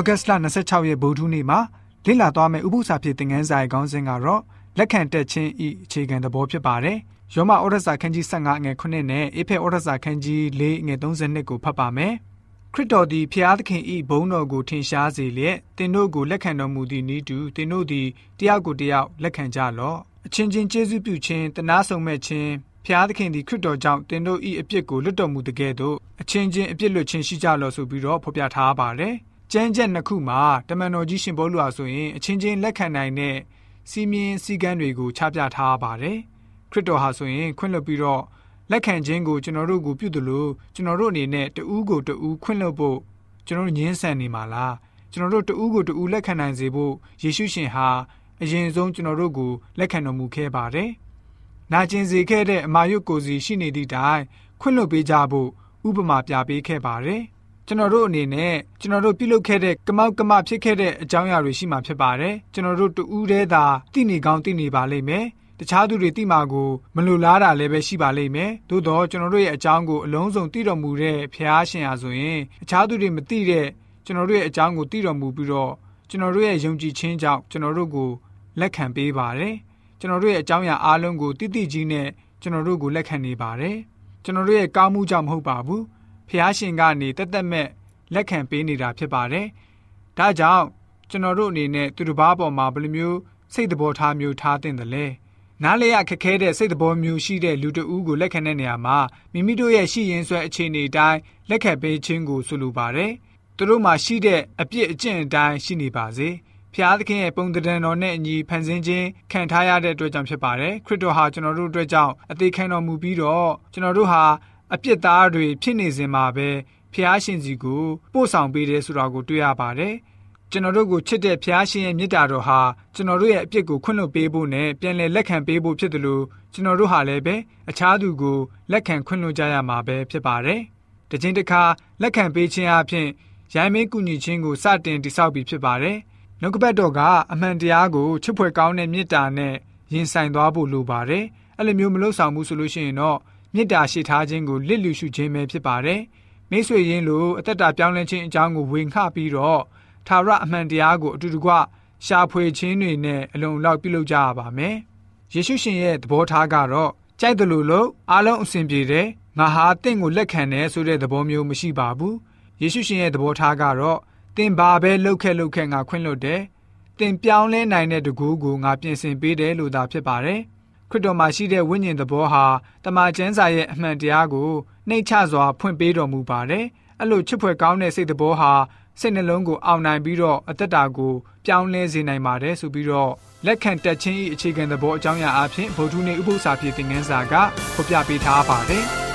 ဩဂတ်စ်လ26ရက်ဗုဒ္ဓနေ့မှာလေ့လာသွားမယ့်ဥပုသ္စာဖြစ်သင်ခန်းစာရဲ့ခေါင်းစဉ်ကတော့လက်ခံတက်ခြင်းဤအခြေခံသဘောဖြစ်ပါတယ်။ယောမဩရစာခန်းကြီး15ငွေ9နဲ့အေဖက်ဩရစာခန်းကြီး4ငွေ32ကိုဖတ်ပါမယ်။ခရစ်တော်သည်ဖျားသခင်ဤဘုန်းတော်ကိုထင်ရှားစေလျက်တင်တို့ကိုလက်ခံတော်မူသည့်ဤတူတင်တို့သည်တယောက်ကိုတယောက်လက်ခံကြလော့။အချင်းချင်းကျေးဇူးပြုခြင်းတနာဆုံမဲ့ခြင်းဖျားသခင်သည်ခရစ်တော်ကြောင့်တင်တို့ဤအပြစ်ကိုလွတ်တော်မူတကယ်သို့အချင်းချင်းအပြစ်လွတ်ခြင်းရှိကြလော့ဆိုပြီးတော့ဖော်ပြထားပါတယ်။ ကျမ်းချက်နှစ်ခုမှာတမန်တော်ကြီးရှင်ဘောလူဟာဆိုရင်အချင်းချင်းလက်ခံနိုင်တဲ့စီမင်းစည်းကမ်းတွေကိုချပြထားပါတယ်ခရစ်တော်ဟာဆိုရင်ခွင့်လွှတ်ပြီးတော့လက်ခံခြင်းကိုကျွန်တော်တို့ကိုပြုတယ်လို့ကျွန်တော်တို့အနေနဲ့တဦးကိုတဦးခွင့်လွှတ်ဖို့ကျွန်တော်တို့ညှင်းဆန်နေမှာလားကျွန်တော်တို့တဦးကိုတဦးလက်ခံနိုင်စေဖို့ယေရှုရှင်ဟာအရင်ဆုံးကျွန်တော်တို့ကိုလက်ခံတော်မူခဲ့ပါတယ်။နာကျင်စေခဲ့တဲ့အမာယုတ်ကိုစီရှိနေသည့်တိုင်ခွင့်လွှတ်ပေးကြဖို့ဥပမာပြပေးခဲ့ပါတယ်။ ကျွန်တော်တို့အနေနဲ့ကျွန်တော်တို့ပြုလုပ်ခဲ့တဲ့ကမောက်ကမဖြစ်ခဲ့တဲ့အကြောင်းအရာတွေရှိမှဖြစ်ပါတယ်ကျွန်တော်တို့တူးတဲ့သာသိနေကောင်းသိနေပါလိမ့်မယ်တခြားသူတွေသိမှာကိုမလိုလားတာလည်းပဲရှိပါလိမ့်မယ်သို့တော့ကျွန်တော်တို့ရဲ့အကြောင်းကိုအလုံးစုံသိတော်မူတဲ့ဖျားရှင်ဟာဆိုရင်အခြားသူတွေမသိတဲ့ကျွန်တော်တို့ရဲ့အကြောင်းကိုသိတော်မူပြီးတော့ကျွန်တော်တို့ရဲ့ယုံကြည်ခြင်းကြောင့်ကျွန်တော်တို့ကိုလက်ခံပေးပါတယ်ကျွန်တော်တို့ရဲ့အကြောင်းအရာအားလုံးကိုတိတိကြီးနဲ့ကျွန်တော်တို့ကိုလက်ခံနေပါတယ်ကျွန်တော်တို့ရဲ့ကောင်းမှုကြောင့်မဟုတ်ပါဘူး ဖះရှင်ကနေတက်တက်မဲ့လက်ခံပေးနေတာဖြစ်ပါတယ်။ဒါကြောင့်ကျွန်တော်တို့အနေနဲ့သူတစ်ပါးပေါ်မှာဘယ်လိုမျိုးစိတ်တဘောထားမျိုးထားတင်တယ်လဲ။နားလေရခက်ခဲတဲ့စိတ်တဘောမျိုးရှိတဲ့လူတဦးကိုလက်ခံတဲ့နေရာမှာမိမိတို့ရဲ့ရှိရင်ဆွဲအခြေအနေအတိုင်းလက်ခံပေးခြင်းကိုဆိုလိုပါတယ်။သူတို့မှာရှိတဲ့အပြစ်အကျင့်အတိုင်းရှိနေပါစေ။ဖျားသခင်ရဲ့ပုံတံတော်နဲ့အညီဖန်ဆင်းခြင်းခံထားရတဲ့အတွက်ကြောင့်ဖြစ်ပါတယ်ခရစ်တော်ဟာကျွန်တော်တို့အတွက်ကြောင့်အသေးခံတော်မူပြီးတော့ကျွန်တော်တို့ဟာ အပြစ်သားတွေဖြစ်နေစဉ်မှာပဲဖျားရှင်စီကိုပို့ဆောင်ပေးတယ်ဆိုတာကိုတွေ့ရပါတယ်။ကျွန်တော်တို့ကိုချစ်တဲ့ဖျားရှင်ရဲ့မေတ္တာတော်ဟာကျွန်တော်တို့ရဲ့အပြစ်ကိုခွင့်လွှတ်ပေးဖို့နဲ့ပြန်လည်လက်ခံပေးဖို့ဖြစ်တယ်လို့ကျွန်တော်တို့ဟာလည်းပဲအခြားသူကိုလက်ခံခွင့်လွှတ်ကြရမှာပဲဖြစ်ပါတယ်။တခြင်းတစ်ခါလက်ခံပေးခြင်းအပြင်ရိုင်းမင်းကူညီခြင်းကိုစတင်တည်ဆောက်ပြီးဖြစ်ပါတယ်။နှုတ်ကပတ်တော်ကအမှန်တရားကိုချစ်ဖွယ်ကောင်းတဲ့မေတ္တာနဲ့ရင်ဆိုင်သွားဖို့လိုပါတယ်။အဲ့လိုမျိုးမလုပ်ဆောင်ဘူးဆိုလို့ရှိရင်တော့ မေတ္တာရှိထားခြင်းကိုလစ်လူရှုခြင်းပဲဖြစ်ပါတယ်။မိတ်ဆွေရင်းလိုအသက်တာပြောင်းလဲခြင်းအကြောင်းကိုဝင်ခပြီးတော့သာရအမှန်တရားကိုအတူတကွရှာဖွေခြင်းတွေနဲ့အလုံးလောက်ပြုလုပ်ကြရပါမယ်။ယေရှုရှင်ရဲ့သဘောထားကတော့ကြိုက်တယ်လို့လို့အားလုံးအဆင်ပြေတယ်။ငါဟာတင့်ကိုလက်ခံတယ်ဆိုတဲ့သဘောမျိုးမရှိပါဘူး။ယေရှုရှင်ရဲ့သဘောထားကတော့တင်ဘာပဲလှုပ်ခဲလှုပ်ခဲငါခွင့်လွတ်တယ်။တင်ပြောင်းလဲနိုင်တဲ့တကူကိုငါပြင်ဆင်ပေးတယ်လို့သာဖြစ်ပါတယ်။ ခရစ်တော်မှာရှိတဲ့ဝိညာဉ်သဘောဟာတမန်ကျမ်းစာရဲ့အမှန်တရားကိုနှိမ့်ချစွာဖွင့်ပေးတော်မူပါတယ်။အဲ့လိုချစ်ဖွယ်ကောင်းတဲ့စိတ်သဘောဟာစိတ်နှလုံးကိုအောင်နိုင်ပြီးတော့အသက်တာကိုပြောင်းလဲစေနိုင်ပါတယ်ဆိုပြီးတော့လက်ခံတက်ခြင်း၏အခြေခံသဘောအကြောင်းအရာအဖြစ်ဗုဒ္ဓနည်းဥပုသ္စာဖြစ်တဲ့ငန်းစာကဖော်ပြပေးထားပါတယ်။